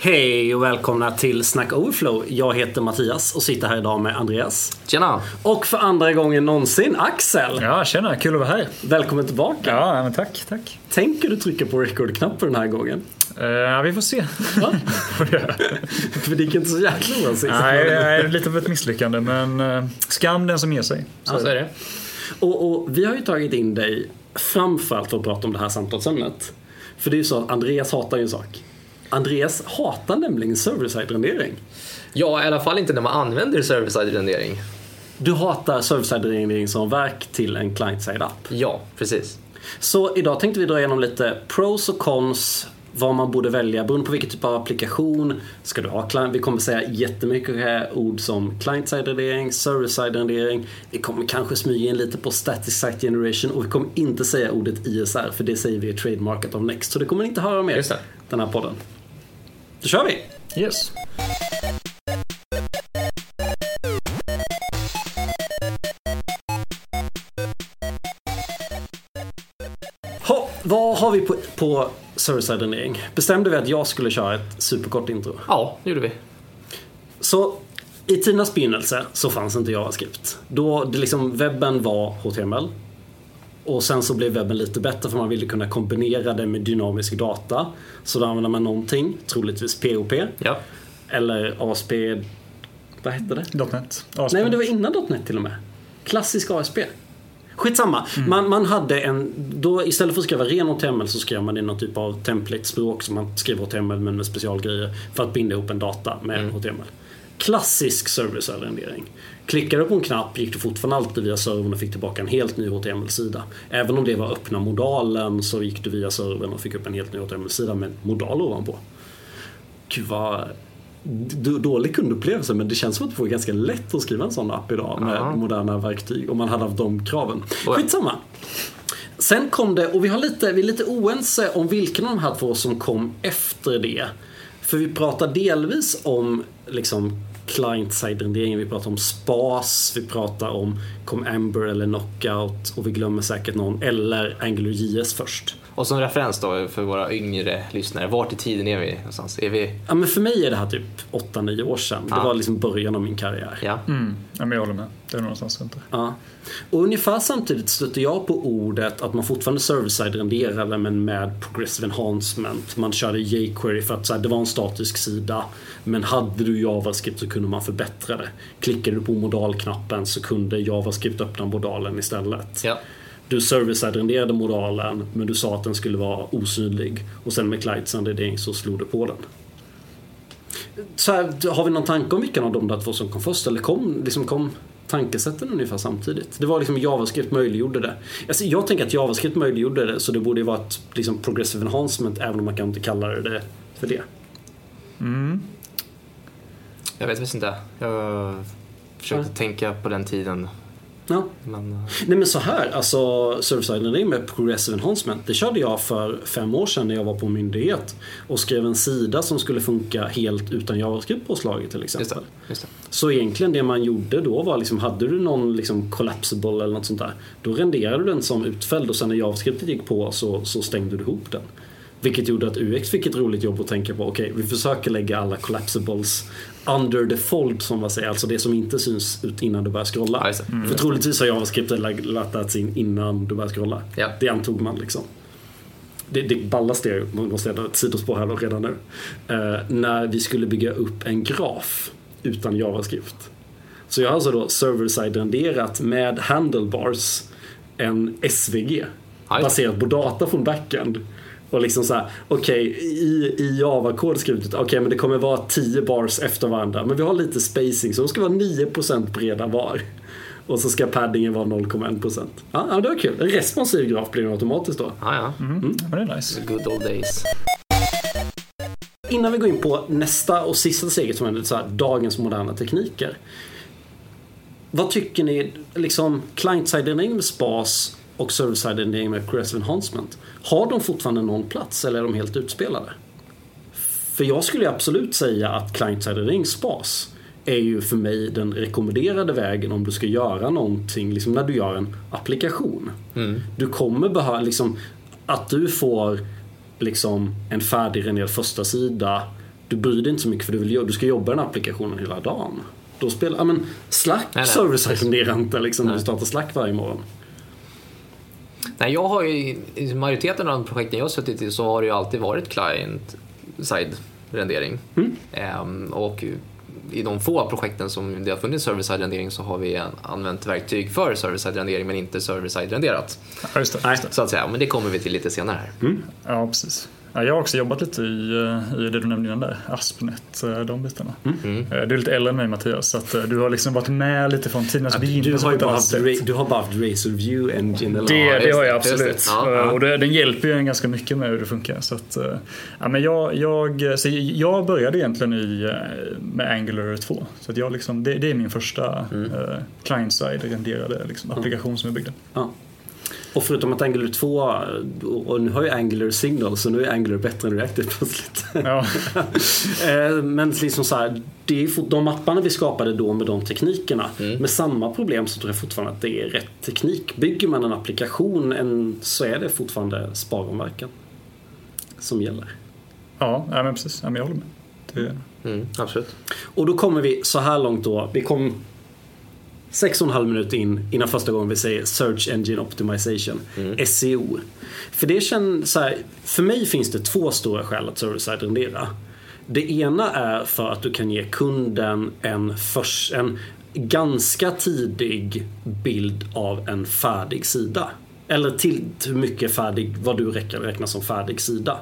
Hej och välkomna till Snack Overflow. Jag heter Mattias och sitter här idag med Andreas. Tjena! Och för andra gången någonsin Axel. Ja, tjena, kul att vara här. Välkommen tillbaka. Ja, men tack, tack. Tänker du trycka på record-knappen den här gången? Uh, ja, vi får se. Ja. för det gick inte så jäkla bra sist. Nej, det är lite av ett misslyckande, men uh, skam den som ger sig. Så, ja, så är det. Och, och, vi har ju tagit in dig framförallt för att prata om det här samtalsämnet. För det är ju så att Andreas hatar ju en sak. Andreas hatar nämligen server-side-rendering. Ja, i alla fall inte när man använder server-side-rendering. Du hatar server-side-rendering som verk till en client-side-app. Ja, precis. Så idag tänkte vi dra igenom lite pros och cons vad man borde välja beroende på vilken typ av applikation. Ska du ha client? Vi kommer säga jättemycket ord som client-side-rendering, server-side-rendering. Vi kommer kanske smyga in lite på static site generation och vi kommer inte säga ordet ISR för det säger vi är trademarket av Next. Så det kommer ni inte höra mer den här podden. Då kör vi! Yes. Ha, vad har vi på, på server-side rendering? Bestämde vi att jag skulle köra ett superkort intro? Ja, det gjorde vi. Så i tidernas begynnelse så fanns inte JavaScript. Då det liksom, webben var HTML. Och sen så blev webben lite bättre för man ville kunna kombinera det med dynamisk data. Så då använde man någonting, troligtvis POP. Ja. Eller ASP... Vad hette det? .NET. ASP. Nej men det var innan .NET till och med. Klassisk ASP. Skitsamma. Mm. Man, man hade en, då istället för att skriva ren HTML så skrev man i någon typ av template-språk som man skrev HTML men med specialgrejer för att binda ihop en data med mm. HTML. Klassisk server-side-rendering. Klickade du på en knapp gick du fortfarande alltid via servern och fick tillbaka en helt ny HTML-sida. Även om det var öppna modalen så gick du via servern och fick upp en helt ny HTML-sida med modal ovanpå. Gud vad dålig kundupplevelse men det känns som att det var ganska lätt att skriva en sån app idag med Aha. moderna verktyg om man hade haft de kraven. Skitsamma. Sen kom det, och vi, har lite, vi är lite oense om vilken av de här två som kom efter det. För vi pratar delvis om liksom client-side-renderingen, vi pratar om SPAS, vi pratar om kom Amber eller Knockout och vi glömmer säkert någon, eller AngularJS först. Och som referens då för våra yngre lyssnare, vart i tiden är vi någonstans? Är vi... Ja men för mig är det här typ 8-9 år sedan. Ja. Det var liksom början av min karriär. Ja. Mm. ja men jag håller med. Det är någonstans runt Ja. Och ungefär samtidigt stötte jag på ordet att man fortfarande server-side renderade men med progressive enhancement. Man körde jQuery för att så här, det var en statisk sida. Men hade du JavaScript så kunde man förbättra det. Klickade du på modalknappen så kunde JavaScript öppna modalen istället. Ja. Du service-renderade modalen men du sa att den skulle vara osynlig. Och sen med client-rendering så slog du på den. Så här, har vi någon tanke om vilken av de där två som kom först? Eller kom, liksom kom tankesätten ungefär samtidigt? Det var liksom JavaScript möjliggjorde det. Alltså, jag tänker att JavaScript möjliggjorde det så det borde ju vara ett liksom, progressive enhancement även om man kan inte kalla det för det. Mm. Jag vet faktiskt inte. Jag försökte ja. tänka på den tiden Ja. Men, uh... Nej men så här, alltså server-side med progressive enhancement. Det körde jag för fem år sedan när jag var på myndighet och skrev en sida som skulle funka helt utan JavaScript-påslaget till exempel. Just det, just det. Så egentligen det man gjorde då var liksom, hade du någon liksom collapsible eller något sånt där, då renderade du den som utfälld och sen när JavaScript gick på så, så stängde du ihop den. Vilket gjorde att UX fick ett roligt jobb att tänka på. Okej, okay, vi försöker lägga alla collapsibles under the fold som man säger. Alltså det som inte syns ut innan du börjar scrolla. Mm. För troligtvis har JavaScript lattats in innan du börjar scrolla. Ja. Det antog man liksom. Det, det ballaste är, måste jag ett sidospår här då redan nu. Uh, när vi skulle bygga upp en graf utan JavaScript. Så jag har alltså då server-side renderat med handlebars en SVG. Baserat på data från backend. Och liksom så här, okej, okay, i, i Java-kod skrivet okej okay, men det kommer vara 10 bars efter varandra. Men vi har lite spacing så de ska vara 9% breda var. Och så ska paddingen vara 0,1%. Ja, ja, det var kul. En responsiv graf blir det automatiskt då. Ja, ja. Mm. Mm. det är nice. Good old days. Innan vi går in på nästa och sista steget som är så här, dagens moderna tekniker. Vad tycker ni, liksom client-side med SPAS och server-side rendering med progressive enhancement. Har de fortfarande någon plats eller är de helt utspelade? För jag skulle absolut säga att client-side rendering spas är ju för mig den rekommenderade vägen om du ska göra någonting, liksom när du gör en applikation. Mm. Du kommer behöva, liksom, att du får liksom en färdigrenderad första sida du bryr dig inte så mycket för du, vill, du ska jobba i den applikationen hela dagen. Då spelar, ja men Slack server renderar inte liksom du startar Slack varje morgon. Nej, jag har ju, i majoriteten av de projekten jag har suttit i så har det ju alltid varit client-side rendering. Mm. Ehm, och i de få projekten som det har funnits server-side rendering så har vi använt verktyg för server-side rendering men inte server-side renderat. Ja, just det. Nej. Just det. Så att säga, men det kommer vi till lite senare här. Ja, precis. Ja, jag har också jobbat lite i, eh, i det du nämnde innan där, Aspnet, eh, de bitarna. Mm. Eh, Du är lite äldre än mig Mattias, så att du har liksom varit med lite från tidernas Du begynnelse. Ra- du har bara haft Razer View Engine eller Det, det har jag absolut. Och det, den hjälper ju en ganska mycket med hur det funkar. Så att, ja, men jag, jag, så jag började egentligen i, med Angular 2. Så jag liksom, det, det är min första Mm. eh, client-side renderade liksom, applikation som jag byggde. Ja. Och förutom att Angular 2, och nu har ju Angular Signal så nu är Angular bättre än Reactive plötsligt. Ja, Eh, Men liksom så här, det är de apparna vi skapade då med de teknikerna. Med samma problem så tror jag fortfarande att det är rätt teknik. Bygger man en applikation en, så är det fortfarande sparomverkan som gäller. ja, ja men precis. Ja, men jag håller med. Det, Mm, absolut. Och då kommer vi så här långt då. Vi kom sex och en halv minut in innan första gången vi säger Search Engine Optimization, SEO. För det känns så här, för mig finns det två stora skäl att server-side rendera. Det ena är för att du kan ge kunden en, förs, en ganska tidig bild av en färdig sida. Eller till hur mycket färdig, vad du räknar, räknar som färdig sida.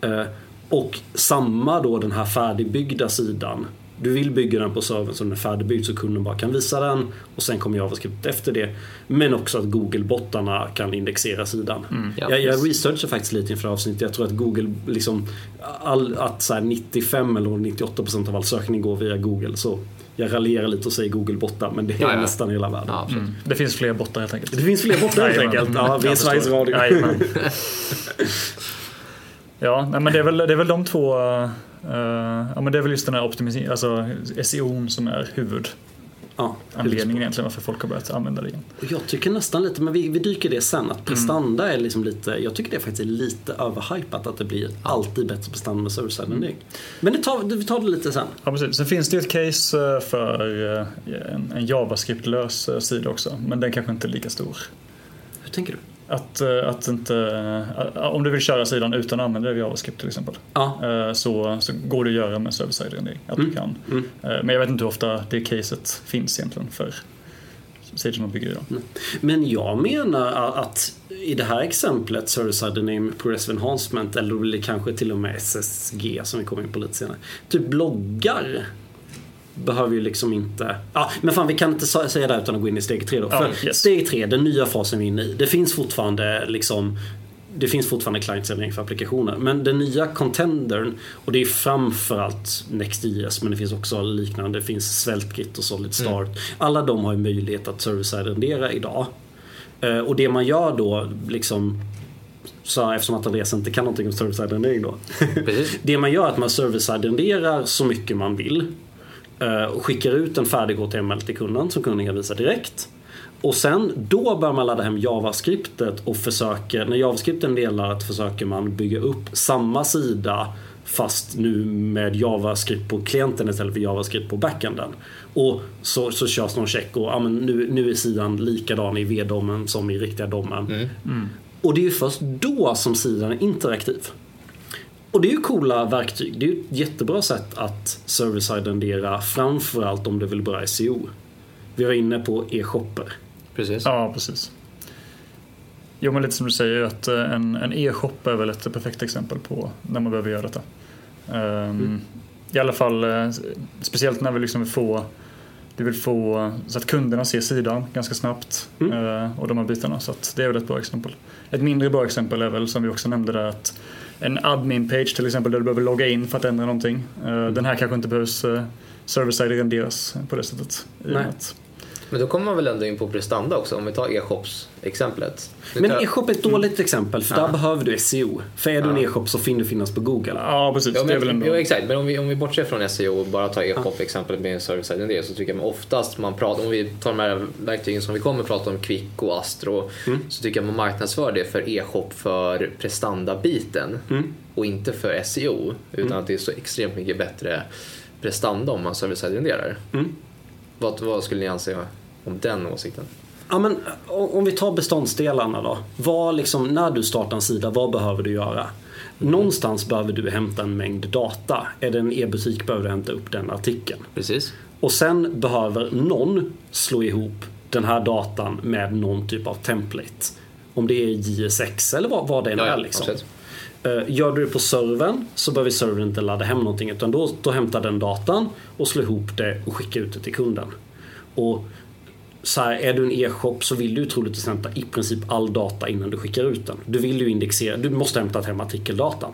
Eh, Och samma då den här färdigbyggda sidan. Du vill bygga den på servern så den är färdigbyggd så kunden bara kan visa den och sen kommer JavaScript efter det. Men också att Google-bottarna kan indexera sidan. Ja, jag, jag precis. researchar faktiskt lite inför avsnittet. Jag tror att Google liksom all, att så här 95 eller 98% av all sökning går via Google. Så jag raljerar lite och säger Google-bottar men det är Ja, ja. nästan hela världen. Mm. det finns fler bottar helt enkelt. Det finns fler bottar helt enkelt. Ja, vi är Sveriges. Radio. Ja, men det är, väl, det är väl de två, ja men det är väl just den här optimiseringen, alltså SEO som är Ja, huvudanledningen egentligen varför folk har börjat använda det igen. Jag tycker nästan lite, men vi, vi dyker det sen, Mm. att prestanda är liksom lite, jag tycker det faktiskt är lite överhypat att det blir alltid bättre prestanda med server side rendering. Men det tar, vi tar det lite sen. Ja, precis. Sen finns det ju ett case eh, för eh, en, en JavaScript-lös eh, sida också, men den kanske inte är lika stor. Hur tänker du? Att, eh, att inte, eh, om du vill köra sidan utan att använda JavaScript till exempel, Ja, eh, så, så går det att göra med server-side rendering. Att du kan. mm. Men jag vet inte hur ofta det caset finns egentligen för sidor man bygger idag. Men jag menar att i det här exemplet, server side name progressive enhancement eller det kanske till och med SSG som vi kommer in på lite senare. Typ bloggar behöver ju liksom inte... Ja, men fan vi kan inte säga det utan att gå in i steg tre då. Ja, För yes. steg tre, den nya fasen vi är inne i. Det finns fortfarande liksom det finns fortfarande client-servering för applikationer. Men den nya contendern, och det är framförallt Next.js men det finns också liknande. Det finns SvelteKit och Solid Start. Alla de har ju möjlighet att server-side rendera idag. Eh, Och det man gör då, liksom så eftersom att Andreas inte kan någonting om server-side rendering då. Det man gör är att man server-side renderar så mycket man vill. Eh, Och skickar ut en färdig HTML till kunden som kunden kan visa direkt. Och sen då bör man ladda hem JavaScriptet och försöker, när JavaScripten delar försöker man bygga upp samma sida fast nu med JavaScript på klienten istället för JavaScript på backenden. Och så, så körs någon check och ja, men nu, nu är sidan likadan i V-domen som i riktiga domen. Och det är ju först då som sidan är interaktiv. Och det är ju coola verktyg. Det är ju ett jättebra sätt att server-side rendera framförallt om du vill börja SEO. Vi var inne på e-shopper. Precis. Ja, precis. Jo, men lite som du säger att eh, en, en e-shop är väl ett perfekt exempel på när man behöver göra detta. Ehm, I alla fall, eh, speciellt när vi liksom vill få du vill få så att kunderna ser sidan ganska snabbt eh, och de här bitarna. Så att det är väl ett bra exempel. Ett mindre bra exempel är väl som vi också nämnde där att en admin-page till exempel där du behöver logga in för att ändra någonting. Eh, Den här kanske inte behövs uh, server-side renderas på det sättet. I Nej. att Men då kommer man väl ändå in på prestanda också, om vi tar e-shops-exemplet. Nu Men tar- e-shop är ett dåligt exempel för där Ja. behöver du SEO. För är du en e-shop så finns du finnas på Google. Ja, precis. Ja, det är väl men, ändå... jo, exakt, men om vi, om vi bortser från SEO och bara tar e-shop-exemplet med service det så tycker jag oftast man pratar, om vi tar de här verktygen som vi kommer att prata om, Quick och Astro, så tycker jag man marknadsför det för e-shop för prestanda-biten och inte för SEO, utan att det är så extremt mycket bättre prestanda om man server-side-renderar. Vad, vad skulle ni anse om den åsikten? Ja, men om vi tar beståndsdelarna då. Vad liksom, när du startar en sida, vad behöver du göra? Någonstans behöver du hämta en mängd data. Är det en e-butik behöver du hämta upp den artikeln. Precis. Och sen behöver någon slå ihop den här datan med någon typ av template. Om det är JSX eller vad, vad det än Ja, ja, är. Liksom. absolut. Eh, gör du det på servern så behöver servern inte ladda hem någonting utan då, då hämtar den datan och slår ihop det och skickar ut det till kunden. Och så här, är du en e-shop så vill du ju troligtvis hämta i princip all data innan du skickar ut den. Du vill ju indexera, du måste hämta hem artikeldatan.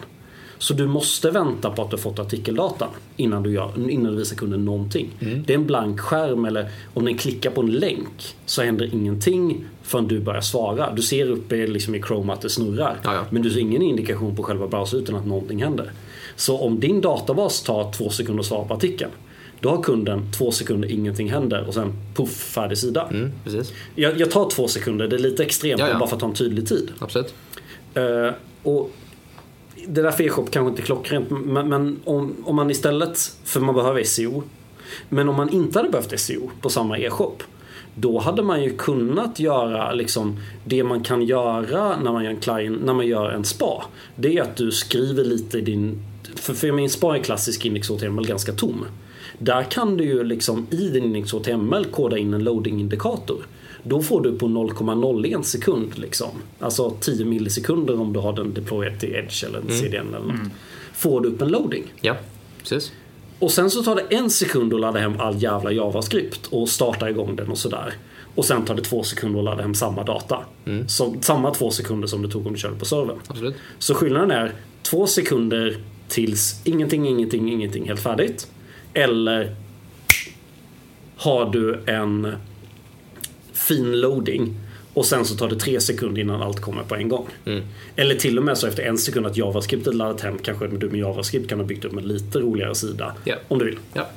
Så du måste vänta på att du fått artikeldatan innan du, gör, innan du visar kunden någonting. Det är en blank skärm eller om den klickar på en länk så händer ingenting förrän du börjar svara. Du ser uppe liksom i Chrome att det snurrar. Ja, ja. Men du ser ingen indikation på själva browsern att någonting händer. Så om din databas tar två sekunder att svara på artikeln. Då har kunden två sekunder, ingenting händer och sen puff, färdig sida. Mm, precis. Jag, jag tar två sekunder, det är lite extremt Ja, ja. bara för att ta en tydlig tid. Absolut. Eh, och det där för e-shop kanske inte är klockrent men, men om, om man istället, för man behöver SEO. Men om man inte hade behövt SEO på samma e-shop. Då hade man ju kunnat göra liksom det man kan göra när man gör en, client, när man gör en spa. Det är att du skriver lite i din... För, för min spa är klassisk index HTML ganska tom. Där kan du ju liksom i din index HTML koda in en loading-indikator. Då får du på 0,01 sekund liksom. Alltså 10 millisekunder om du har den deployad till Edge eller en CDN eller något. Får du upp en loading. Ja, precis. Och sen så tar det en sekund att ladda hem all jävla JavaScript och starta igång den och sådär. Och sen tar det två sekunder att ladda hem samma data. Så, samma två sekunder som det tog om du körde på servern. Absolut. Så skillnaden är två sekunder tills ingenting, ingenting, ingenting helt färdigt. Eller har du en fin loading och sen så tar det tre sekunder innan allt kommer på en gång. Eller till och med så efter en sekund att JavaScript är laddat hem kanske du med JavaScript kan ha byggt upp en lite roligare sida. Ja. Om du vill. Ja.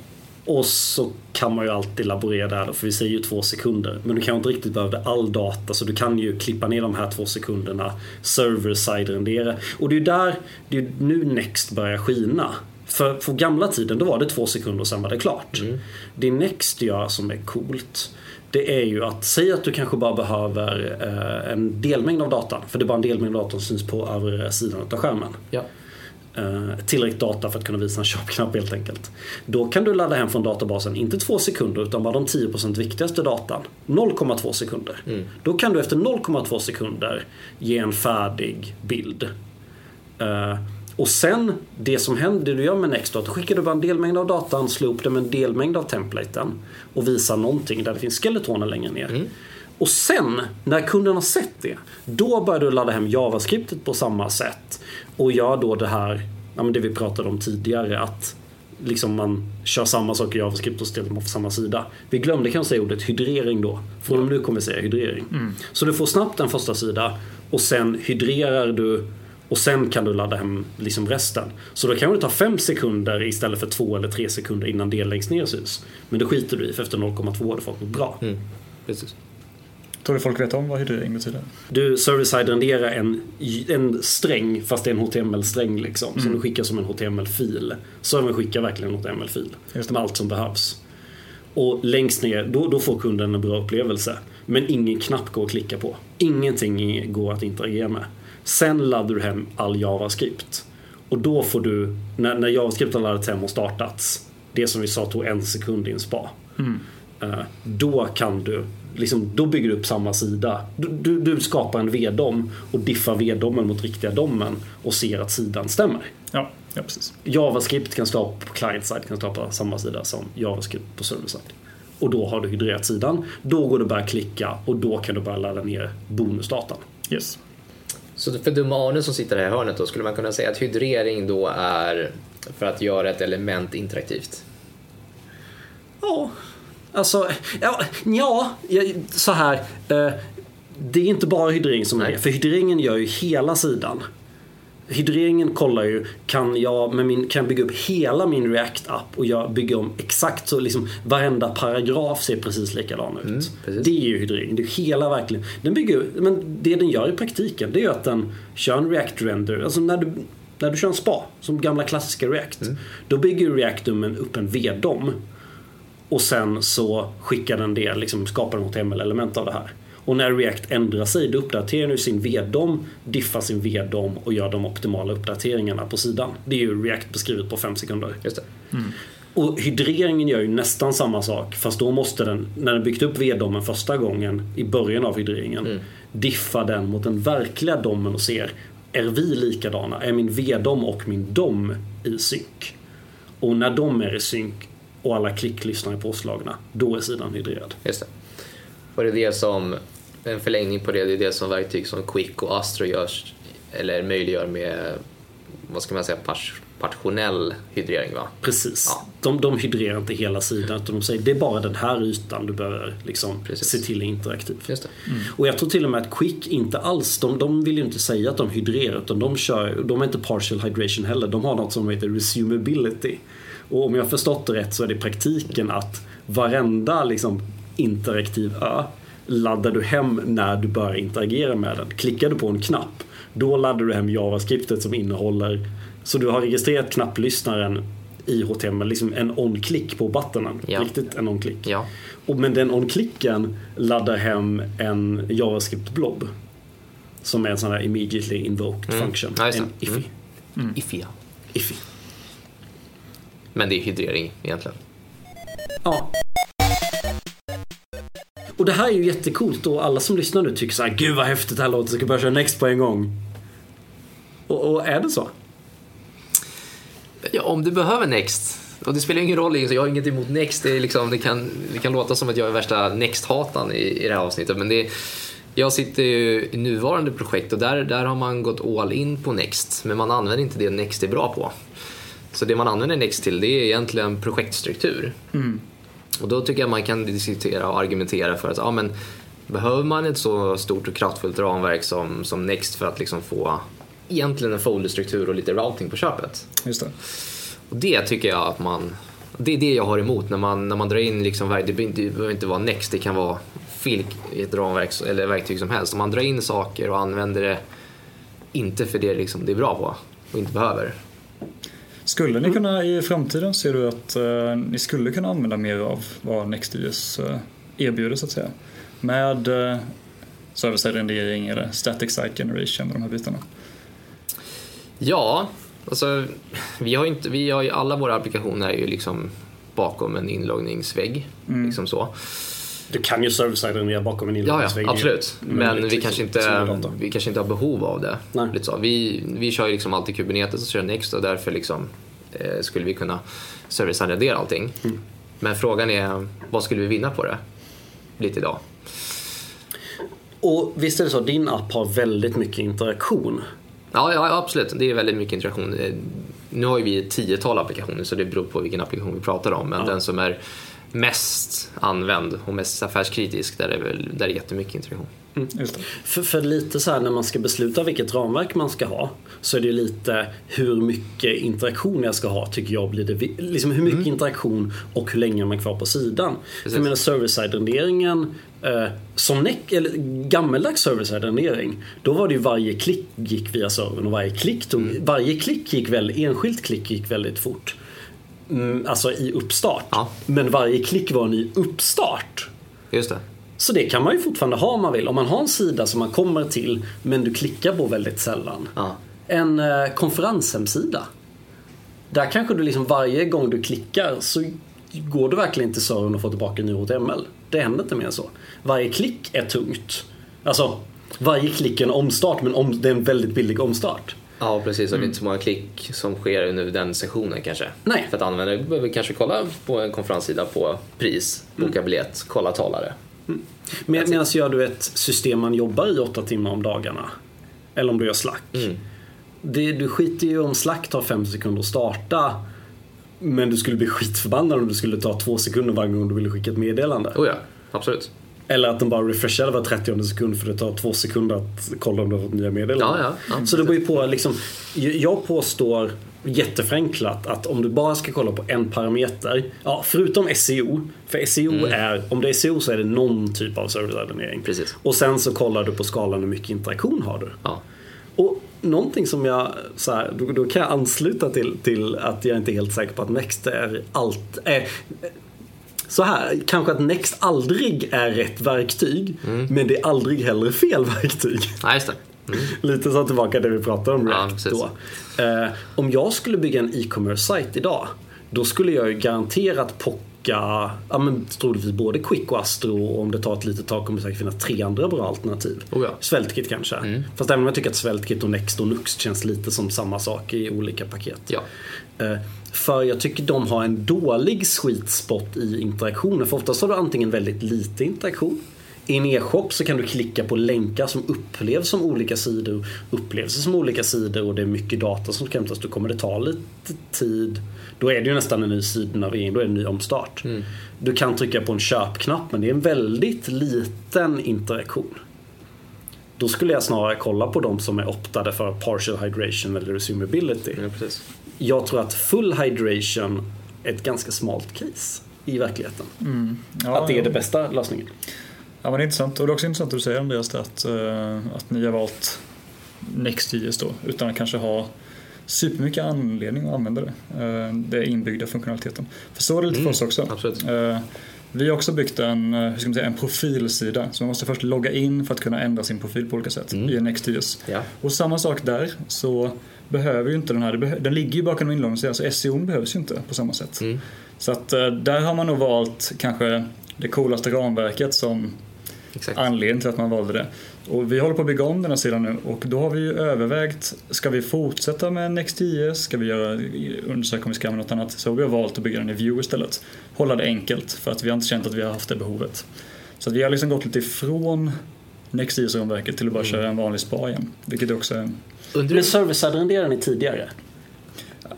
Och så kan man ju alltid laborera där för vi säger ju två sekunder. Men du kan inte riktigt behöva all data så du kan ju klippa ner de här två sekunderna. Server-side rendera. Och det är ju där, det är nu Next börjar skina. För på gamla tiden då var det två sekunder och sen var det klart. Det Next gör som är coolt det är ju att säga att du kanske bara behöver eh, en delmängd av datan. För det är bara en delmängd av datan som syns på övre sidan av skärmen. Ja. Eh, tillräckligt data för att kunna visa en shop-knapp helt enkelt. Då kan du ladda hem från databasen, inte två sekunder utan bara de 10% viktigaste datan. 0,2 sekunder. Då kan du efter 0,2 sekunder ge en färdig bild. Eh, och sen, det som händer, det du gör med Next då, att då skickar du bara en delmängd av datan, slår upp det med en delmängd av templaten och visar någonting där det finns skeletoner längre ner. Och sen, när kunden har sett det, då börjar du ladda hem JavaScriptet på samma sätt och gör då det här, ja, men det vi pratade om tidigare, att liksom man kör samma sak i JavaScript och ställer dem på samma sida. Vi glömde kanske säga ordet hydrering då. Från och med nu kommer vi säga hydrering. Så du får snabbt en första sida och sen hydrerar du och sen kan du ladda hem liksom resten. Så då kan det ta fem sekunder istället för två eller tre sekunder innan det längst ner syns. Men det skiter du i för efter 0,2 har du fått något bra. Precis. Tror du folk vet om vad hydrering betyder? Du server-side renderar en, en sträng fast det är en HTML-sträng liksom. Som du skickar som en HTML-fil. Servern skickar verkligen en HTML-fil. Med allt som behövs. Och längst ner, då, då får kunden en bra upplevelse. Men ingen knapp går att klicka på. Ingenting går att interagera med. Sen laddar du hem all JavaScript. Och då får du, när, när JavaScript har laddats hem och startats, det som vi sa tog en sekund i en spa. Eh, Då kan du, liksom, då bygger du upp samma sida. Du, du, du skapar en V-dom och diffar V-domen mot riktiga domen och ser att sidan stämmer. Ja, ja precis. JavaScript kan stå på client-side, kan på samma sida som JavaScript på server-side. Och då har du hydrerat sidan. Då går det bara att klicka och då kan du bara ladda ner bonusdatan. Yes. Så för dumma Arne som sitter här i hörnet då, skulle man kunna säga att hydrering då är för att göra ett element interaktivt? Ja, Alltså, ja, ja så här. Eh, det är inte bara hydrering som är det. För hydreringen gör ju hela sidan. Hydreringen kollar ju, kan jag, med min, kan jag bygga upp hela min React-app och jag bygger om exakt så liksom varenda paragraf ser precis likadan ut. Mm, precis. det är ju hydrering. Det är hela verkligen. Den bygger, men det den gör i praktiken det är ju att den kör en React-render. Alltså när du, när du kör en spa, som gamla klassiska React. Mm. Då bygger React-dummen upp en VDOM. Och sen så skickar den det, liksom skapar en HTML-element av det här. Och när React ändrar sig då uppdaterar den sin VDOM, diffar sin VDOM och gör de optimala uppdateringarna på sidan. Det är ju React beskrivet på fem sekunder. Just det. Och hydreringen gör ju nästan samma sak fast då måste den, när den byggt upp VDOMen första gången i början av hydreringen, diffa den mot den verkliga domen och ser är vi likadana? Är min VDOM och min DOM i synk? Och när de är i synk och alla klicklyssnare är påslagna, då är sidan hydrerad. Just det. Och det är det som, en förlängning på det, det är det som verktyg som Quick och Astro görs, eller möjliggör med, vad ska man säga, pars, partitionell hydrering va? Precis. Ja. De, de hydrerar inte hela sidan utan de säger det är bara den här ytan du behöver liksom Precis. se till är interaktiv. Just det. Och jag tror till och med att Quick inte alls, de, de vill ju inte säga att de hydrerar utan de kör, de är inte partial hydration heller. De har något som heter resumability. Och om jag har förstått det rätt så är det i praktiken att varenda liksom, interaktiv ö laddar du hem när du börjar interagera med den. Klickar du på en knapp då laddar du hem JavaScriptet som innehåller så du har registrerat knapplyssnaren i HTML, liksom en on-click på buttonen. Ja. Riktigt en on-click. Ja. Och men den on-clicken laddar hem en JavaScript-blob. Som är en sån här immediately invoked Mm. function. Ja, en iffy. Mm. Iffy, ja. iffy. Men det är hydrering egentligen. Ja. Och det här är ju jättecoolt och alla som lyssnar nu tycker så här, gud vad häftigt det här låter, jag ska börja köra Next på en gång. Och, och är det så? Ja, om du behöver Next. Och det spelar ingen roll, liksom, jag har inget emot Next. Det, är liksom, det, kan, det kan låta som att jag är värsta Next-hatan i, i det här avsnittet. Men det, jag sitter ju i nuvarande projekt och där, där har man gått all in på Next. Men man använder inte det Next är bra på. Så det man använder Next till det är egentligen projektstruktur. Och då tycker jag man kan diskutera och argumentera för att ja, men, behöver man ett så stort och kraftfullt ramverk som, som Next för att liksom få egentligen en folderstruktur och lite routing på köpet? Just det. Och det tycker jag att man... Det är det jag har emot när man, när man drar in liksom, verk- det behöver inte- vara Next, det kan vara ett ramverk eller verktyg som helst. Om man drar in saker och använder det inte för det liksom, det är bra på och inte behöver. Skulle ni kunna i framtiden, ser du att eh, ni skulle kunna använda mer av vad Next.js eh, erbjuder så att säga? Med eh, rendering eller static site generation och de här bitarna. Ja, alltså vi har ju inte, vi har ju, alla våra applikationer är ju liksom bakom en inloggningsvägg. Liksom så. Du kan ju server-side bakom en Ja, inloggningsvägg. ja, absolut. Men vi kanske, som- inte, vi kanske inte har behov av det. Nej. Lite så. Vi, vi kör ju liksom alltid Kubernetes och kör Next och därför liksom, eh, skulle vi kunna service-radera allting. Mm. Men frågan är, vad skulle vi vinna på det? Lite idag. Och visst är det så, din app har väldigt mycket interaktion. Ja, ja, absolut. Det är väldigt mycket interaktion. Eh, Nu har ju vi ett tiotal applikationer så det beror på vilken applikation vi pratar om. Men Ja. den som är mest använd och mest affärskritisk, där är, väl, där är jättemycket interaktion. Just det. För, för lite så här när man ska besluta vilket ramverk man ska ha så är det ju lite hur mycket interaktion jag ska ha tycker jag blir det Liksom hur mycket interaktion och hur länge man är kvar på sidan. För jag menar server-side-renderingen eh, som neck, eller gammeldags server-side-rendering då var det ju varje klick gick via servern och varje klick tog, varje klick gick väl, enskilt klick gick väldigt fort. Mm, alltså i uppstart. Ja. Men varje klick var en ny uppstart. Just det. Så det kan man ju fortfarande ha om man vill. Om man har en sida som man kommer till men du klickar på väldigt sällan. Ja. En eh, konferenshemsida. Där kanske du liksom varje gång du klickar så går du verkligen till servern och får tillbaka en ny HTML. Det händer inte mer än så. Varje klick är tungt. Alltså, varje klick är en omstart men om, det är en väldigt billig omstart. Ja, precis. Och det är inte så många klick som sker under den sessionen kanske. Nej. För att användare behöver kanske kolla på en konferenssida på pris, boka biljett, kolla talare. Med, Medan gör du ett system man jobbar i åtta timmar om dagarna. Eller om du gör Slack. Mm. Det, du skiter ju om Slack tar fem sekunder att starta. Men du skulle bli skitförbannad om du skulle ta två sekunder varje gång du ville skicka ett meddelande. Oh ja, absolut. Eller att den bara refreshar var 30 sekund för det tar två sekunder att kolla om du har fått nya meddelanden. Ja, ja. Så det beror ju på, liksom, jag påstår jätteförenklat att om du bara ska kolla på en parameter, ja, förutom SEO, för SEO är, om det är SEO så är det någon typ av serviceadressering. Precis. Och sen så kollar du på skalan hur mycket interaktion har du. Ja. Och någonting som jag, så här, då, då kan jag ansluta till, till att jag inte är helt säker på att Next är allt. Är, så här, kanske att Next aldrig är rätt verktyg, men det är aldrig heller fel verktyg. Ja, just det. Lite så tillbaka till det vi pratade om Ja, React precis. då. Eh, om jag skulle bygga en e-commerce-sajt idag, då skulle jag ju garanterat pocka, ja men troligtvis både Quick och Astro och om det tar ett litet tag kommer det säkert finnas tre andra bra alternativ. Oh ja. Svältkit kanske. Fast även om jag tycker att Svältkit och Next och Nux känns lite som samma sak i olika paket. Ja. Eh, För jag tycker de har en dålig sweet spot i interaktionen. För oftast har du antingen väldigt lite interaktion. I en e-shop så kan du klicka på länkar som upplevs som olika sidor, upplevs som olika sidor och det är mycket data som ska hämtas. Då kommer det ta lite tid. Då är det ju nästan en ny sidnavigering, då är det en ny omstart. Du kan trycka på en köpknapp men det är en väldigt liten interaktion. Då skulle jag snarare kolla på de som är optade för partial hydration eller resumability ja, precis. jag tror att full hydration är ett ganska smalt case i verkligheten. Ja, att det är ja. det bästa lösningen. Ja men det är intressant. Och det är också intressant att du säger Andreas att, eh, att ni har valt Next.js då utan att kanske ha supermycket anledning att använda det. Eh, det är inbyggda funktionaliteten. För så är det lite för oss också. absolut. Eh, vi har också byggt en, eh, hur ska man säga, en profilsida. Så man måste först logga in för att kunna ändra sin profil på olika sätt i Next.js. Ja. Och samma sak där så behöver ju inte den här, den ligger ju bakom inloggningssidan så SEO behövs ju inte på samma sätt. Så att där har man nog valt kanske det coolaste ramverket som Exakt. anledning till att man valde det. Och vi håller på att bygga om den här sidan nu och då har vi ju övervägt, ska vi fortsätta med Next.js? Ska vi göra, undersöka om vi ska använda något annat? Så vi har valt att bygga den i Vue istället. Hålla det enkelt för att vi har inte känt att vi har haft det behovet. Så att vi har liksom gått lite ifrån Next.js-ramverket till att bara köra en vanlig spa igen. Vilket också är... Men serviceadrenderade ni tidigare?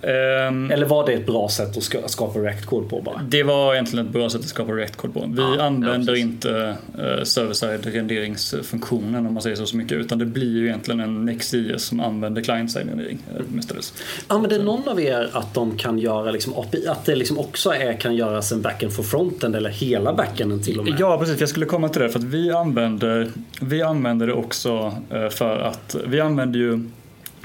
Ehm, Eller var det ett bra sätt att ska- skapa React-kod på bara? Det var egentligen ett bra sätt att skapa React-kod på. Vi Ja, ja, använder precis. inte uh, server-side renderingsfunktionen om man säger så, så mycket utan det blir ju egentligen en Next.js som använder client-side rendering uh, mestadels. Använder någon av er att de kan göra liksom API, att det liksom också är, kan göras en backend för frontend eller hela backenden till och med? Ja precis, jag skulle komma till det för att vi använder, vi använder det också eh, för att vi använder ju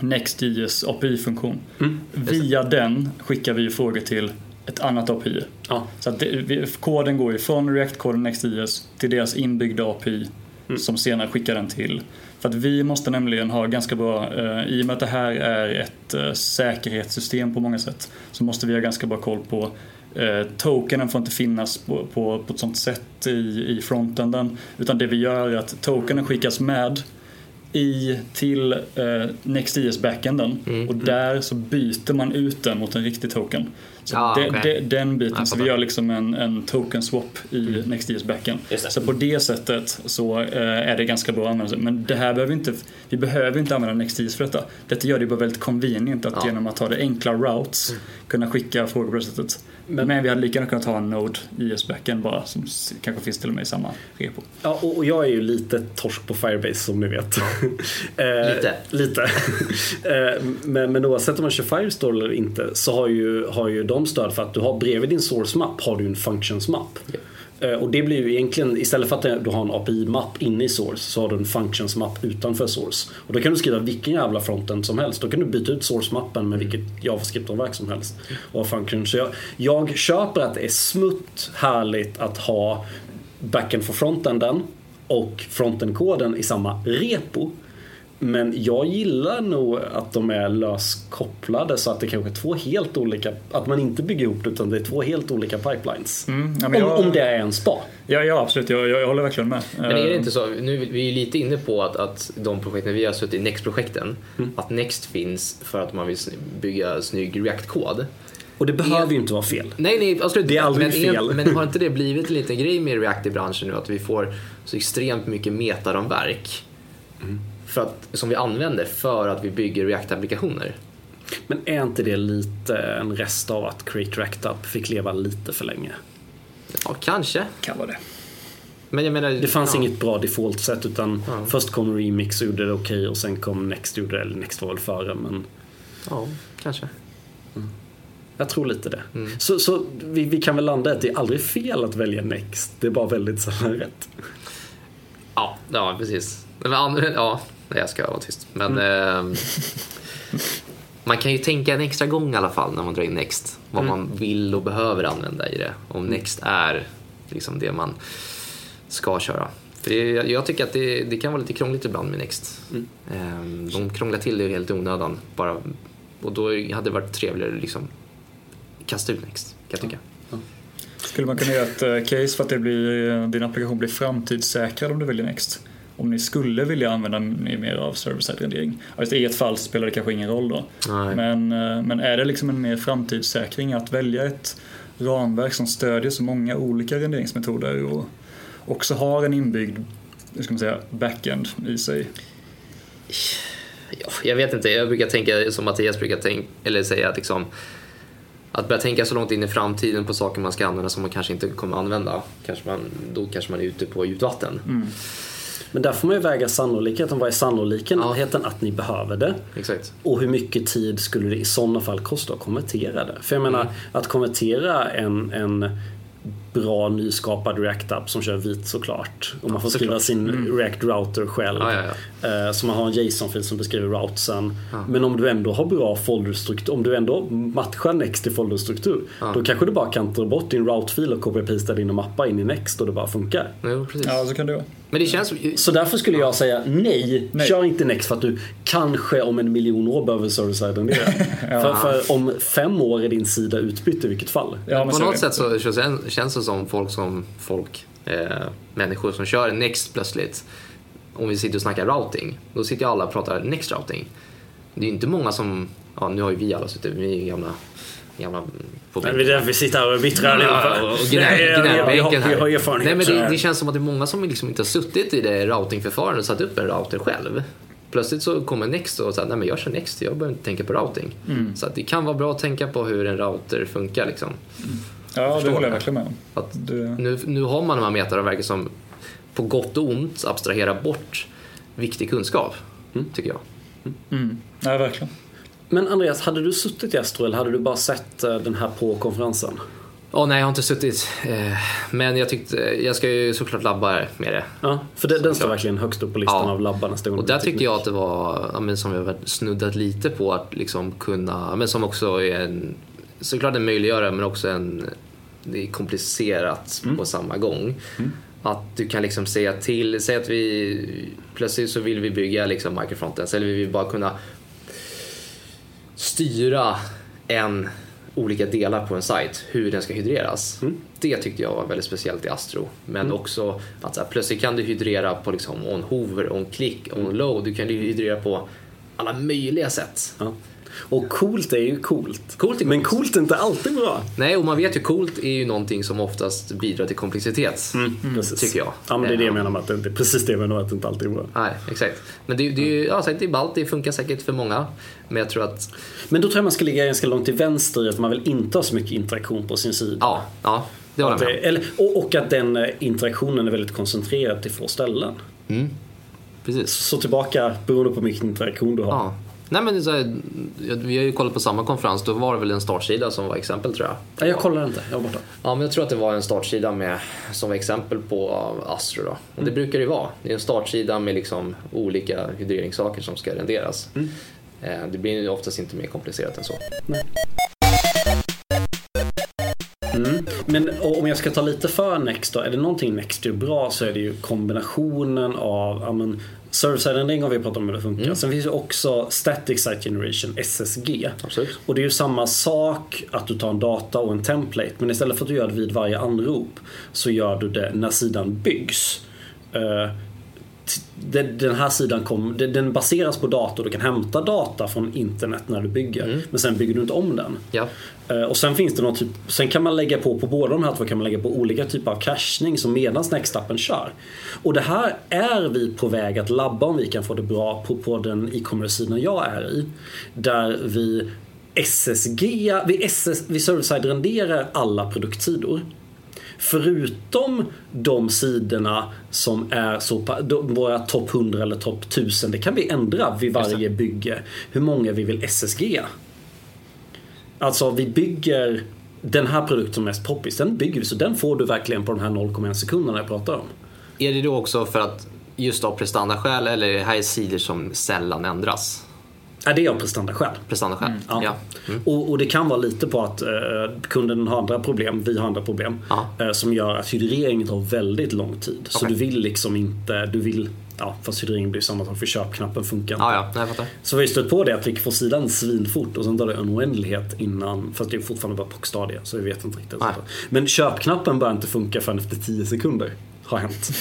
Next.js API-funktion. Mm, Via den skickar vi frågor till ett annat API. Ja. Så att det, koden går ju från React-koden Next.js till deras inbyggda API Mm. som senare skickar den till. För att vi måste nämligen ha ganska bra, eh, i och med att det här är ett eh, säkerhetssystem på många sätt, så måste vi ha ganska bra koll på eh, tokenen får inte finnas på, på, på ett sånt sätt i, i frontenden. Utan det vi gör är att tokenen skickas med i till eh, Next.js backenden Mm. och där så byter man ut den mot en riktig token. Så Ah, det, okej. det, den biten, så vi gör liksom en, en token swap i Next.js backend. Just det. Så på det sättet så eh, är det ganska bra att använda sig. Men det här behöver inte, vi behöver inte använda Next.js för detta. Detta gör det bara väldigt convenient att Ja. genom att ha det enkla routes kunna skicka frågor på det sättet. Men, vi hade lika gärna kunnat ha en Node JS backend bara som kanske finns till och med i samma repo. Ja, och och jag är ju lite torsk på Firebase som ni vet. Eh, Lite. lite. Eh, men, men oavsett om man kör Firestore eller inte så har ju, har ju de stöd för att du har bredvid din source map har du en functions map. Eh, och det blir ju egentligen, istället för att du har en API-mapp inne i source så har du en functions-mapp utanför source. Och då kan du skriva vilken jävla frontend som helst. Då kan du byta ut source-mappen med vilket JavaScript-verk som helst. Och function. Så jag, jag köper att det är smutt härligt att ha backend för frontenden och frontend-koden i samma repo. Men jag gillar nog att de är löskopplade så att det kanske är två helt olika, att man inte bygger ihop det utan det är två helt olika pipelines. Mm, ja, om, men jag- om det är en spa. Ja, ja absolut. Jag, jag, jag håller verkligen med. Men är det Eh, inte så, nu vi är ju lite inne på att, att de projekten vi har suttit i, Next-projekten, att Next finns för att man vill bygga snygg React-kod. Och det behöver ju inte vara fel. Nej, nej, absolut Det är aldrig men, fel. Men har inte det blivit en liten grej med React i branschen nu? Att vi får så extremt mycket metaramverk för att, som vi använder för att vi bygger React-applikationer. Men är inte det lite en rest av att Create Racked Up fick leva lite för länge? Ja, kanske. Kan vara det. Men jag menar, Det fanns ja. inget bra default-sätt utan Ja. först kom Remix och gjorde det okej och sen kom Next gjorde det, eller Next var väl före men Ja, kanske. jag tror lite det. Mm. Så, så vi, vi kan väl landa i att det är aldrig fel att välja Next. Det är bara väldigt sällan rätt. Ja, ja precis. Andra, ja, nej, jag ska vara tyst. Men ehm, man kan ju tänka en extra gång i alla fall när man drar in Next. Vad man vill och behöver använda i det. Om Next är liksom det man ska köra. För det, jag- tycker att det, det kan vara lite krångligt ibland med Next. Ehm, de krånglar till det helt i onödan. Bara, och då hade det varit trevligare att liksom kasta ut Next, kan jag tycka. Skulle man kunna göra ett eh, case för att det blir, eh, din applikation blir framtidssäkrad om du väljer Next? Om ni skulle vilja använda mer av server-side rendering. Just I ett fall spelar det kanske ingen roll då. Nej. Men, eh, men är det liksom en mer framtidssäkring att välja ett ramverk som stödjer så många olika renderingsmetoder och också har en inbyggd hur ska man säga, backend i sig? Ja, jag vet inte, jag brukar tänka som Mattias brukar tänka, eller säga att liksom att börja tänka så långt in i framtiden på saker man ska använda som man kanske inte kommer använda. Kanske man, då kanske man är ute på djupt vatten. Men där får man ju väga sannolikheten. Vad är sannolikheten att ni behöver det? Exakt. Och hur mycket tid skulle det i sådana fall kosta att konvertera det? För jag menar, Mm. att konvertera en, en bra nyskapad React-app som kör vit såklart. Och man får skriva sin React-router själv. Mm. Ja, ja, Eh, Så man har en JSON-fil som beskriver routesen. Men om du ändå har bra folderstruktur, om du ändå matchar Next i folderstruktur. Då kanske du bara kan ta bort din route-fil och copy-pasta din och mappa in i Next och det bara funkar. Ja, så kan det vara. Men det känns... Så därför skulle jag säga nej, Nej. kör inte Next för att du kanske om en miljon år behöver server-side rendera. för, för om fem år är din sida utbytt i vilket fall. Ja, men på något det. sätt så, så kän- känns det som folk som folk, eh, människor som kör Next plötsligt. Om vi sitter och snackar routing, då sitter ju alla och pratar Next routing. Det är ju inte många som, ja nu har ju vi alla suttit, vi är gamla, gamla på Men det är därför vi sitter här och är bittra allihopa. och gnä- Nej, vi har- erfarenhet. Nej, men så det, känns som att det är många som liksom inte har suttit i det routingförfarandet och satt upp en router själv. Plötsligt så kommer Next och säger nej men jag kör Next, jag behöver inte tänka på routing. Mm. Så att det kan vara bra att tänka på hur en router funkar liksom. Ja, det håller jag verkligen med om. Att Det, nu, nu har man de här metaverken som på gott och ont abstraherar bort viktig kunskap, tycker jag. mm. Nej, verkligen. Men Andreas, hade du suttit i Astro eller hade du bara sett eh, den här på konferensen? Åh nej, jag har inte suttit. Eh, men jag tyckte, jag ska ju såklart labba med det. Ja, för det, den står verkligen högst upp på listan Ja. av labbarna. Och där tyckte jag att det var, ja, men som vi har snuddat lite på, att liksom kunna, men som också är en, såklart en möjliggörare men också en, det är komplicerat på samma gång. Att du kan liksom säga till, säg att vi plötsligt så vill vi bygga liksom microfrontends eller vi vill bara kunna styra en olika delar på en sajt, hur den ska hydreras. Det tyckte jag var väldigt speciellt i Astro. Men också att så här, plötsligt kan du hydrera på liksom on hover, on click, on load. Du kan hydrera på alla möjliga sätt. Ja. Och coolt är ju coolt. Coolt är Men coolt. coolt är inte alltid bra. Nej, och man vet ju coolt är ju någonting som oftast bidrar till komplexitet. Precis. Tycker jag. Ja, men det är det jag Eh, menar med att det inte precis det jag menar att det inte alltid är bra. Nej, exakt. Men det, det är ju, ja, det är ballt, det funkar säkert för många. Men jag tror att, Men då tror jag man ska ligga ganska långt till vänster i att man vill inte ha så mycket interaktion på sin sida. ja, ja det håller jag med eller, och, och att den eh, interaktionen är väldigt koncentrerad till få ställen. om. Precis. Så tillbaka beroende på vilken interaktion du har. Ja. Nej men så här, vi har ju kollat på samma konferens, då var det väl en startsida som var exempel tror jag. Nej, jag kollar inte, jag var borta. Ja, men jag tror att det var en startsida med, som var exempel på Astro. Då. Och det brukar det ju vara. Det är en startsida med liksom olika hydreringssaker som ska renderas. Eh, Det blir oftast inte mer komplicerat än så. Mm. Men om jag ska ta lite för Next då. Är det någonting Next gör bra så är det ju kombinationen av ja, men, Server-side rendering har vi pratat om hur det funkar. Sen finns det också Static Site Generation, SSG. Absolut. Och det är ju samma sak att du tar en data och en template. Men istället för att du gör det vid varje anrop så gör du det när sidan byggs. Den, här sidan kom, den, baseras på dator. Du kan hämta data från internet när du bygger. Men sen bygger du inte om den. Ja. Eh, Och sen finns det någon typ, sen kan man lägga på, på båda de här två kan man lägga på olika typer av cachning som medans Nextappen kör. Och det här är vi på väg att labba om vi kan få det bra på, på den e-commerce-sidan jag är i. Där vi SSG, vi, SS, vi server-side renderar alla produktsidor. Förutom de sidorna som är så våra topp 100 eller topp 1000. Det kan vi ändra vid varje bygge. Hur många vi vill SSG. Alltså vi bygger den här produkten som är mest poppis. Den bygger vi så den får du verkligen på de här 0,1 sekunderna jag pratar om. Är det då också för att just av prestandaskäl eller är det här är sidor som sällan ändras? Ja, det är av prestandaskäl. Prestandaskäl? Ja. Ja. Mm. Och, och det kan vara lite på att eh, kunden har andra problem, vi har andra problem. Eh, som gör att hydreringen tar väldigt lång tid. Så Okej. du vill liksom inte, du vill, ja fast hydreringen blir samma sak för köpknappen funkar inte. Ja, ja, nej, jag fattar. Så vi har stött på det att vi får sidan svinfort och sen tar det en oändlighet innan, fast det är fortfarande bara POC-stadie så vi vet inte riktigt. Nej. Men köpknappen börjar inte funka förrän efter 10 sekunder. Har hänt.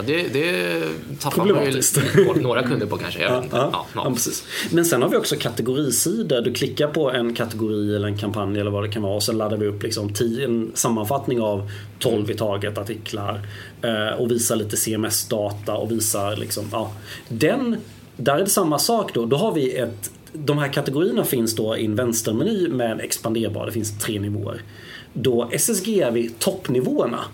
Ja, det, det tappar man ju några kunder på kanske. Jag Ja, ja, ja. precis. Men sen har vi också kategorisidor. Du klickar på en kategori eller en kampanj eller vad det kan vara och sen laddar vi upp liksom tio, en sammanfattning av 12 i taget artiklar eh, och visar lite CMS-data och visar liksom, ja. Den, där är det samma sak då. Då har vi ett de här kategorierna finns då i en vänstermeny med expanderbar. Det finns tre nivåer. Då SSG är vi toppnivåerna.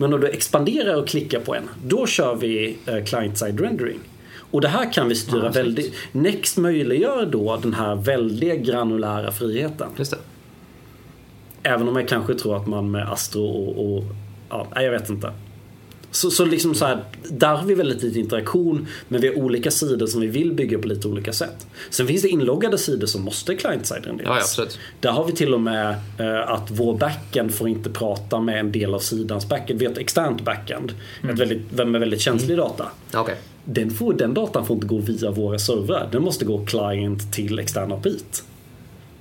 Men om du expanderar och klickar på en, då kör vi eh, client-side rendering. Och det här kan vi styra Ja, väldigt... Next möjliggör då den här väldigt granulära friheten. Just det. Även om jag kanske tror att man med Astro och... och ja, jag vet inte. Så, så liksom så här, där har vi väldigt lite interaktion men vi har olika sidor som vi vill bygga på lite olika sätt. Sen finns det inloggade sidor som måste client-side renderas. Ja, ja, absolut. Där har vi till och med eh, att vår backend får inte prata med en del av sidans backend. Vi har ett externt backend ett väldigt, med väldigt känslig data. Ja, Okej. Den, får, den datan får inte gå via våra servrar. Den måste gå client till externa APIt.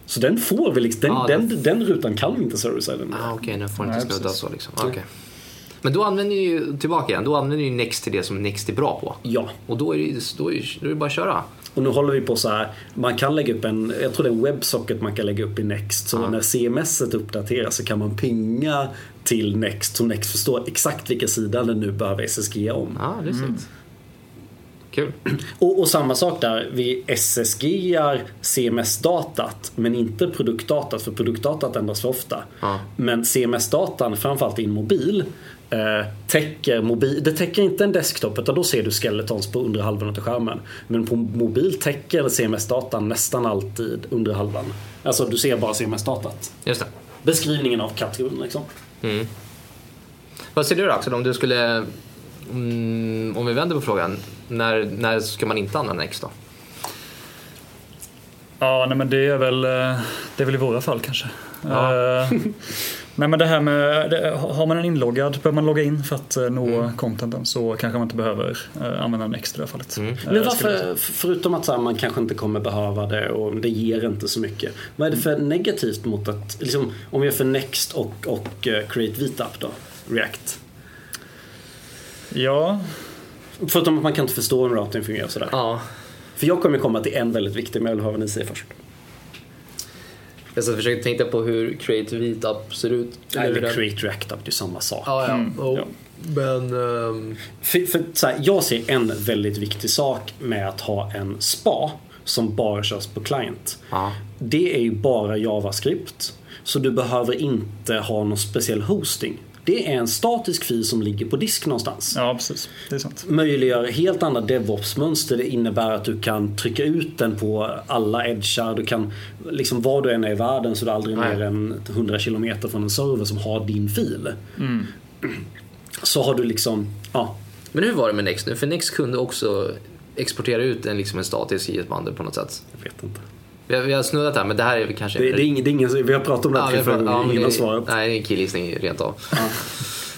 Så den får vi liksom, den, Ja, den- den, den rutan kan vi inte server-siden. Ah, Okej, nu får det Nej, inte snudda precis. så liksom. Ah, okej. Men då använder ni ju, tillbaka igen, då använder ni Next till det som Next är bra på. Ja, Och då är det, då är, då är det bara att köra. och nu håller vi på så här. Man kan lägga upp en, jag tror det är en webbsocket man kan lägga upp i Next. Så Ja. när CMS uppdateras så kan man pinga till Next så Next förstår exakt vilka sidor den nu behöver SSG om. Ja, ah, lustigt. Kul. Och, och samma sak där, vi SSGar CMS-datat men inte produktdatat för produktdatat ändras för ofta. Ja. Men CMS-datan, framförallt i en mobil, eh, täcker mobil, det täcker inte en desktop utan då ser du skeletons på under halvan av skärmen. Men på mobil täcker CMS-datan nästan alltid under halvan. Alltså du ser bara CMS-datat. Just det. Beskrivningen av kategorin liksom. Vad säger du då Axel, om du skulle... Mm, om vi vänder på frågan. När, när ska man inte använda Next då? Ja, nej, men det är väl, eh, det är väl i våra fall kanske. Ja. Nej men det här med, det, har man en inloggad, behöver man logga in för att eh, nå Mm. contenten så kanske man inte behöver eh, använda en extra i det här fallet. Mm. Eh, Men varför, förutom att så här, man kanske inte kommer behöva det och det ger inte så mycket. Vad är det för negativt mot att, liksom, om vi gör för Next och, och Create VTAP då? React. Ja, Förutom att man kan inte förstå hur routing fungerar och sådär. Ja. För jag kommer komma till en väldigt viktig, men jag vill höra vad ni säger först. Jag satt och försökte tänka på hur Create VTAP ser ut. Nej, eller den- Create React App, det är samma sak. Ja, ja. Oh. Ja. Men... ehm, För, för, så här, jag ser en väldigt viktig sak med att ha en SPA som bara körs på client. ja. Det är ju bara JavaScript. Så du behöver inte ha någon speciell hosting. Det är en statisk fil som ligger på disk någonstans. ja precis. Det är sant. Möjliggör helt andra DevOps-mönster. Det innebär att du kan trycka ut den på alla edgar. Du kan, liksom var du än är i världen så är du aldrig Nej. mer än 100 km från en server som har din fil. Så har du liksom, ja. Men hur var det med Next nu? För Next kunde också exportera ut en, liksom en statisk JS-bandel på något sätt. Jag vet inte. Vi har, vi har snuddat här, men det här är kanske... Det, det är ingen, det är ingen, vi har pratat om det Ja, här ja, gånger. men Ingen har svarat. Nej, det är en killgissning rent av.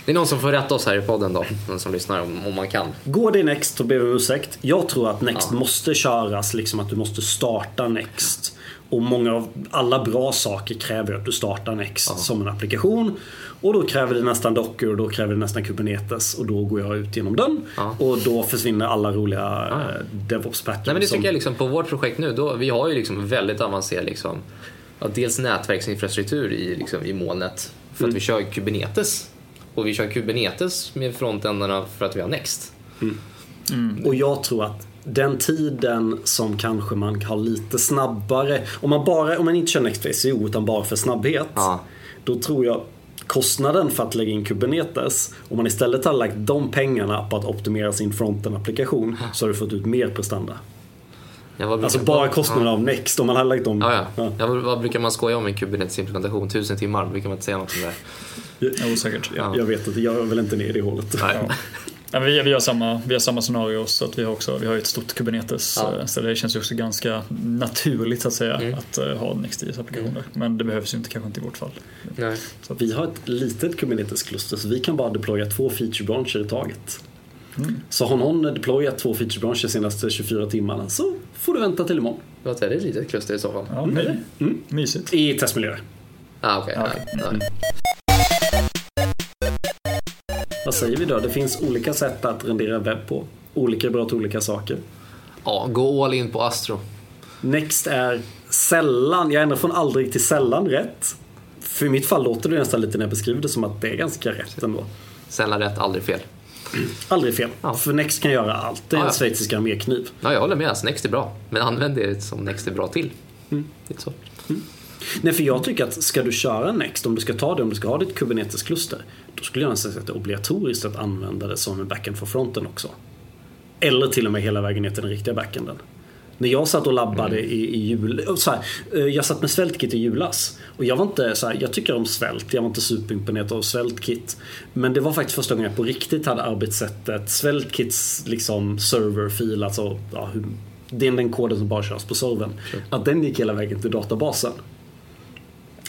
Det är någon som får rätta oss här i podden då, någon som lyssnar om, om man kan. Går det Next så ber vi om ursäkt. Jag tror att Next Ja. måste köras, liksom att du måste starta Next. Och många av alla bra saker kräver att du startar Next Ja. som en applikation. Och då kräver det nästan Docker och då kräver det nästan Kubernetes. Och då går jag ut genom dörren. Ja. Och då försvinner alla roliga Ja. eh, DevOps patterns. Nej men det som- tycker jag liksom på vårt projekt nu, då, vi har ju liksom väldigt avancerad liksom, ja, dels nätverksinfrastruktur i, liksom, i molnet för att vi kör Kubernetes. Och vi kör Kubernetes med frontändarna för att vi har Next. Och jag tror att den tiden som kanske man har lite snabbare, om man, bara, om man inte kör NextVCO utan bara för snabbhet. Ja. Då tror jag kostnaden för att lägga in Kubernetes, om man istället hade lagt de pengarna på att optimera sin fronten-applikation så har du fått ut mer prestanda. Ja, vad brukar- Alltså bara kostnaden av Next, om man hade lagt dem. Ja, ja. Ja. ja. vad, brukar man skoja om en Kubernetes-implementation? Tusen timmar, brukar man inte säga något om det? Ja, osäkert. Jag, jag vet inte, jag är väl inte ner i hålet. Ja. Vi, vi, har samma, vi har samma scenario så att vi har också vi har ett stort Kubernetes Ja. eh, så det känns ju också ganska naturligt så att säga Mm. att uh, ha NextJS applikationer. Men det behövs ju inte kanske inte i vårt fall. Nej. Så att, Vi har ett litet Kubernetes-kluster så vi kan bara deploya två feature-branscher i taget. Mm. Så har någon deployat två feature-branscher de senaste 24 timmarna så får du vänta till imorgon. Vad är det ett litet kluster i så fall? ja, nej. Mysigt. I testmiljöer. Ah, okej. Ja, nej. Vad säger vi då? Det finns olika sätt att rendera webb på. Olika är bra till olika saker. Ja, gå all in på Astro. Next är sällan, jag ändrar från aldrig till sällan rätt. För i mitt fall låter det nästan lite när jag beskriver det som att det är ganska rätt ändå. Sällan rätt, aldrig fel. Aldrig fel. Ja. För Next kan göra allt. Det är Ja, en ja. schweizisk armékniv. Ja, jag håller med. Alltså, Next är bra. Men använd det som Next är bra till. Mm. Lite så. Nej, för jag tycker att ska du köra Next, om du ska ta det, om du ska ha ditt Kubernetes-kluster, då skulle jag nästan säga att det är obligatoriskt att använda det som en backend för fronten också. Eller till och med hela vägen ner till den riktiga backenden. När jag satt och labbade Mm. i, i jul, och så här, eh, jag satt med SvältKit i julas. Och jag var inte så här, jag tycker om svält, jag var inte superimponerad av SvältKit. Men det var faktiskt första gången jag på riktigt hade arbetssättet SvältKits liksom serverfil, alltså ja, hur, det är den koden som bara körs på servern. Att den gick hela vägen till databasen.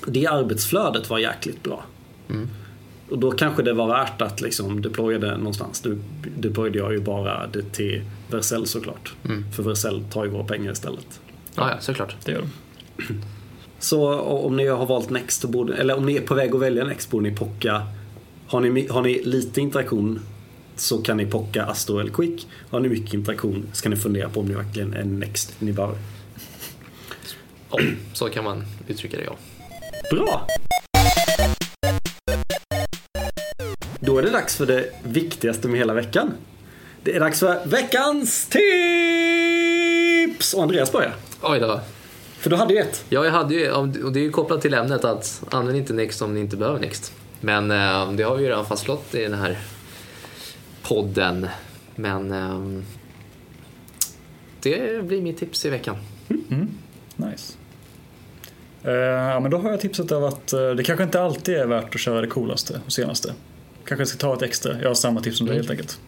Det arbetsflödet var jäkligt bra. Mm. Och då kanske det var värt att liksom deploya det någonstans. Nu deployade jag ju bara det till Vercel såklart. Mm. För Vercel tar ju våra pengar istället. Ja, ja, såklart. Det gör de. Så om ni har valt Next, så borde, eller om ni är på väg att välja Next borde ni pocka. Har ni, har ni lite interaktion så kan ni pocka Astro eller Quick. Har ni mycket interaktion ska ni fundera på om ni verkligen är Next ni behöver. Ja, så kan man uttrycka det, ja. Bra! Då är det dags för det viktigaste med hela veckan. Det är dags för veckans tips! Och Andreas börjar. Oj då. För du hade ju ett. Ja, jag hade ju, och det är ju kopplat till ämnet att använd inte Next om ni inte behöver Next. Men eh, det har vi ju redan fastslått i den här podden. Men eh, det blir mitt tips i veckan. Nice. Eh, ja, men då har jag tipset av att eh, det kanske inte alltid är värt att köra det coolaste och senaste. Kanske ska ta ett extra. Jag har samma tips som dig Mm. helt enkelt.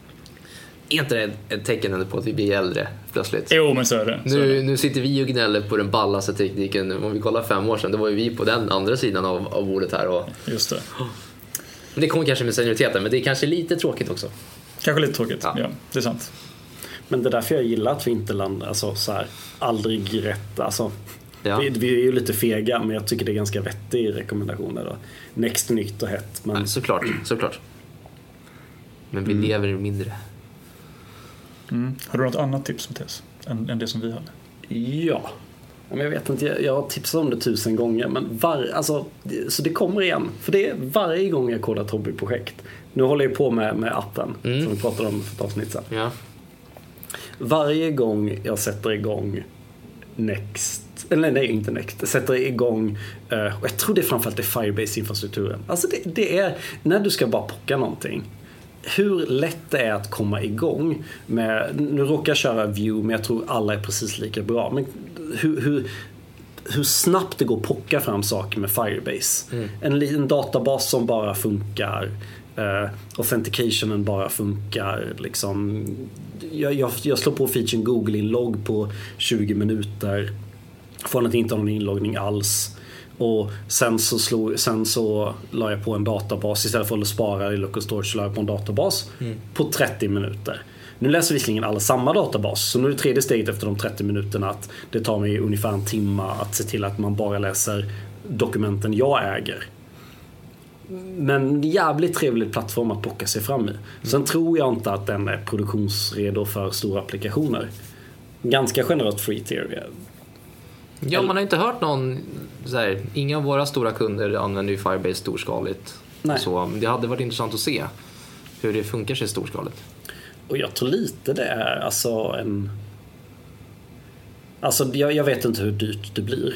Är inte det ett tecken på att vi blir äldre plötsligt? Jo, men så är det. Så är det. Nu, nu sitter vi och gnäller på den ballaste tekniken. Om vi kollar fem år sedan, då var ju vi på den andra sidan av, av bordet här. Och, Just det. men det kommer kanske med senioriteten, men det är kanske lite tråkigt också. Kanske lite tråkigt. Ja. Ja, det är sant. Men det är därför jag gillar att vi inte landar alltså, så här, aldrig rätt. Alltså, Ja. vi, vi är ju lite fega men jag tycker det är ganska vettig rekommendationer. Då. Next nytt och hett. Men Nej, såklart, såklart. Men vi lever mindre. Mm. Har du något annat tips Mattias? Än, än det som vi hade? Ja. Men jag vet inte, jag, jag har tipsat om det tusen gånger. Men var, alltså, så det kommer igen. För det är varje gång jag kodar ett hobbyprojekt. Nu håller jag på med, med appen Mm. som vi pratade om för ett avsnitt sedan. Ja. Varje gång jag sätter igång Next, eller nej inte Next, sätter igång, eh, och jag tror det framförallt är Firebase-infrastrukturen. Alltså det, det är, när du ska bara pocka någonting. Hur lätt det är att komma igång med, nu råkar jag köra View men jag tror alla är precis lika bra. Men hur, hur, hur snabbt det går att pocka fram saker med Firebase. En liten databas som bara funkar. Uh, authenticationen bara funkar. Liksom. Jag, jag, jag slår på featuren Google-inlogg på 20 minuter. Från att inte ha någon inloggning alls. Och sen så, slog, sen så la jag på en databas istället för att spara i local storage så la jag på en databas på 30 minuter. nu läser visserligen alla samma databas. Så nu är det tredje steget efter de 30 minuterna att det tar mig ungefär en timme att se till att man bara läser dokumenten jag äger. Men jävligt trevlig plattform att bocka sig fram i. Sen tror jag inte att den är produktionsredo för stora applikationer. Ganska generöst free tier. Ja, man har inte hört någon, så här, inga av våra stora kunder använder ju Firebase storskaligt. Nej. Så det hade varit intressant att se hur det funkar sig storskaligt. Och jag tror lite det är alltså en... Alltså jag, jag vet inte hur dyrt det blir.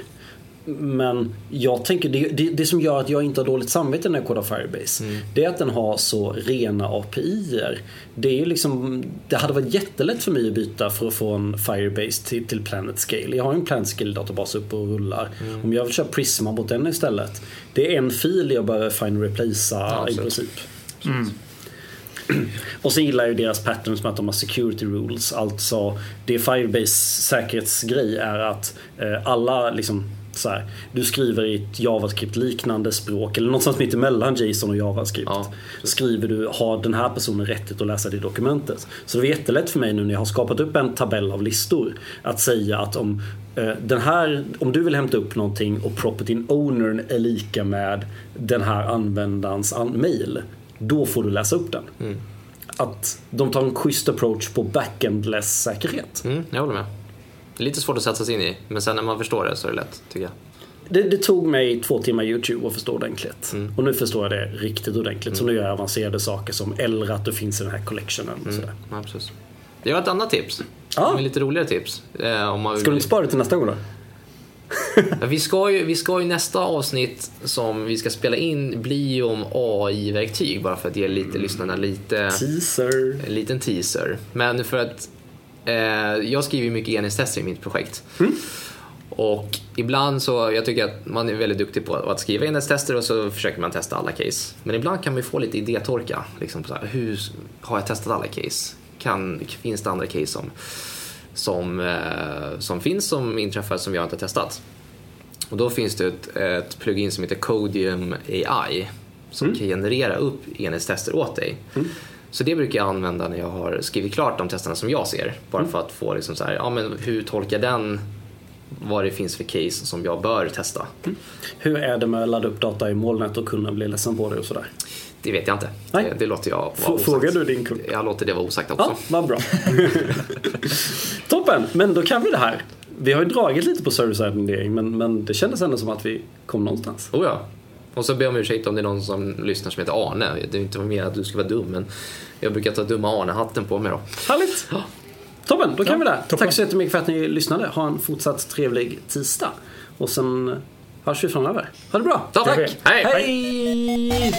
Men jag tänker, det, det, det som gör att jag inte har dåligt samvete när jag kodar Firebase Det är att den har så rena API-er Det är liksom Det hade varit jättelätt för mig att byta för att få en Firebase till, till Planet Scale. Jag har ju en Planet Scale-databas uppe och rullar. Om jag vill köra Prisma mot den istället Det är en fil jag behöver find replacea i absolut. princip. Och så gillar jag ju deras patterns med att de har security rules. Alltså det Firebase säkerhetsgrej är att eh, alla liksom så här, du skriver i ett JavaScript-liknande språk eller någonstans mitt emellan JSON och JavaScript. Ja. skriver du, har den här personen rättighet att läsa det dokumentet? Så det var jättelätt för mig nu när jag har skapat upp en tabell av listor att säga att om eh, den här, om du vill hämta upp någonting och property ownern är lika med den här användarens an- mail, då får du läsa upp den. Att de tar en schysst approach på backendless säkerhet. Mm, jag håller med. Det är lite svårt att sätta sig in i, men sen när man förstår det så är det lätt, tycker jag. Det, det tog mig två timmar YouTube att förstå ordentligt. Och nu förstår jag det riktigt ordentligt. Så nu gör jag avancerade saker som eller att det finns i den här collectionen. Och sådär. Ja, precis. Jag har ett annat tips. Ja. Ett lite roligare tips. Eh, om man vill- Ska du inte spara det till nästa gång då? Vi, ska ju, vi ska ju nästa avsnitt som vi ska spela in bli ju om AI-verktyg bara för att ge lite lyssnarna lite Teaser. en liten teaser. Men för att jag skriver mycket enhetstester i mitt projekt. Och ibland så, jag tycker att man är väldigt duktig på att skriva enhetstester och så försöker man testa alla case. Men ibland kan man ju få lite idétorka. Liksom så här, hur har jag testat alla case? Kan, finns det andra case som, som, eh, som finns som inträffar som jag inte har testat? Och då finns det ett, ett plugin som heter Codium AI som kan generera upp enhetstester åt dig. Så det brukar jag använda när jag har skrivit klart de testerna som jag ser. Bara för att få liksom så här, ja men hur tolkar den vad det finns för case som jag bör testa? Hur är det med att ladda upp data i molnet och kunna bli ledsen på det och sådär? Det vet jag inte. Nej. Det, det låter jag vara F- osagt. Frågar du din kund? Jag låter det vara osagt också. Ja, vad bra. Toppen, men då kan vi det här. Vi har ju dragit lite på server-side men, men det kändes ändå som att vi kom någonstans. Oh ja. Och så ber jag om ursäkt om det är någon som lyssnar som heter Arne. Det är inte mer att du ska vara dum, men jag brukar ta dumma Arne-hatten på mig då. Härligt! Toppen, då kan vi det. toppen. Tack så jättemycket för att ni lyssnade. Ha en fortsatt trevlig tisdag. Och sen hörs vi framöver. Ha det bra! Ja, Tack. Hej! Hej!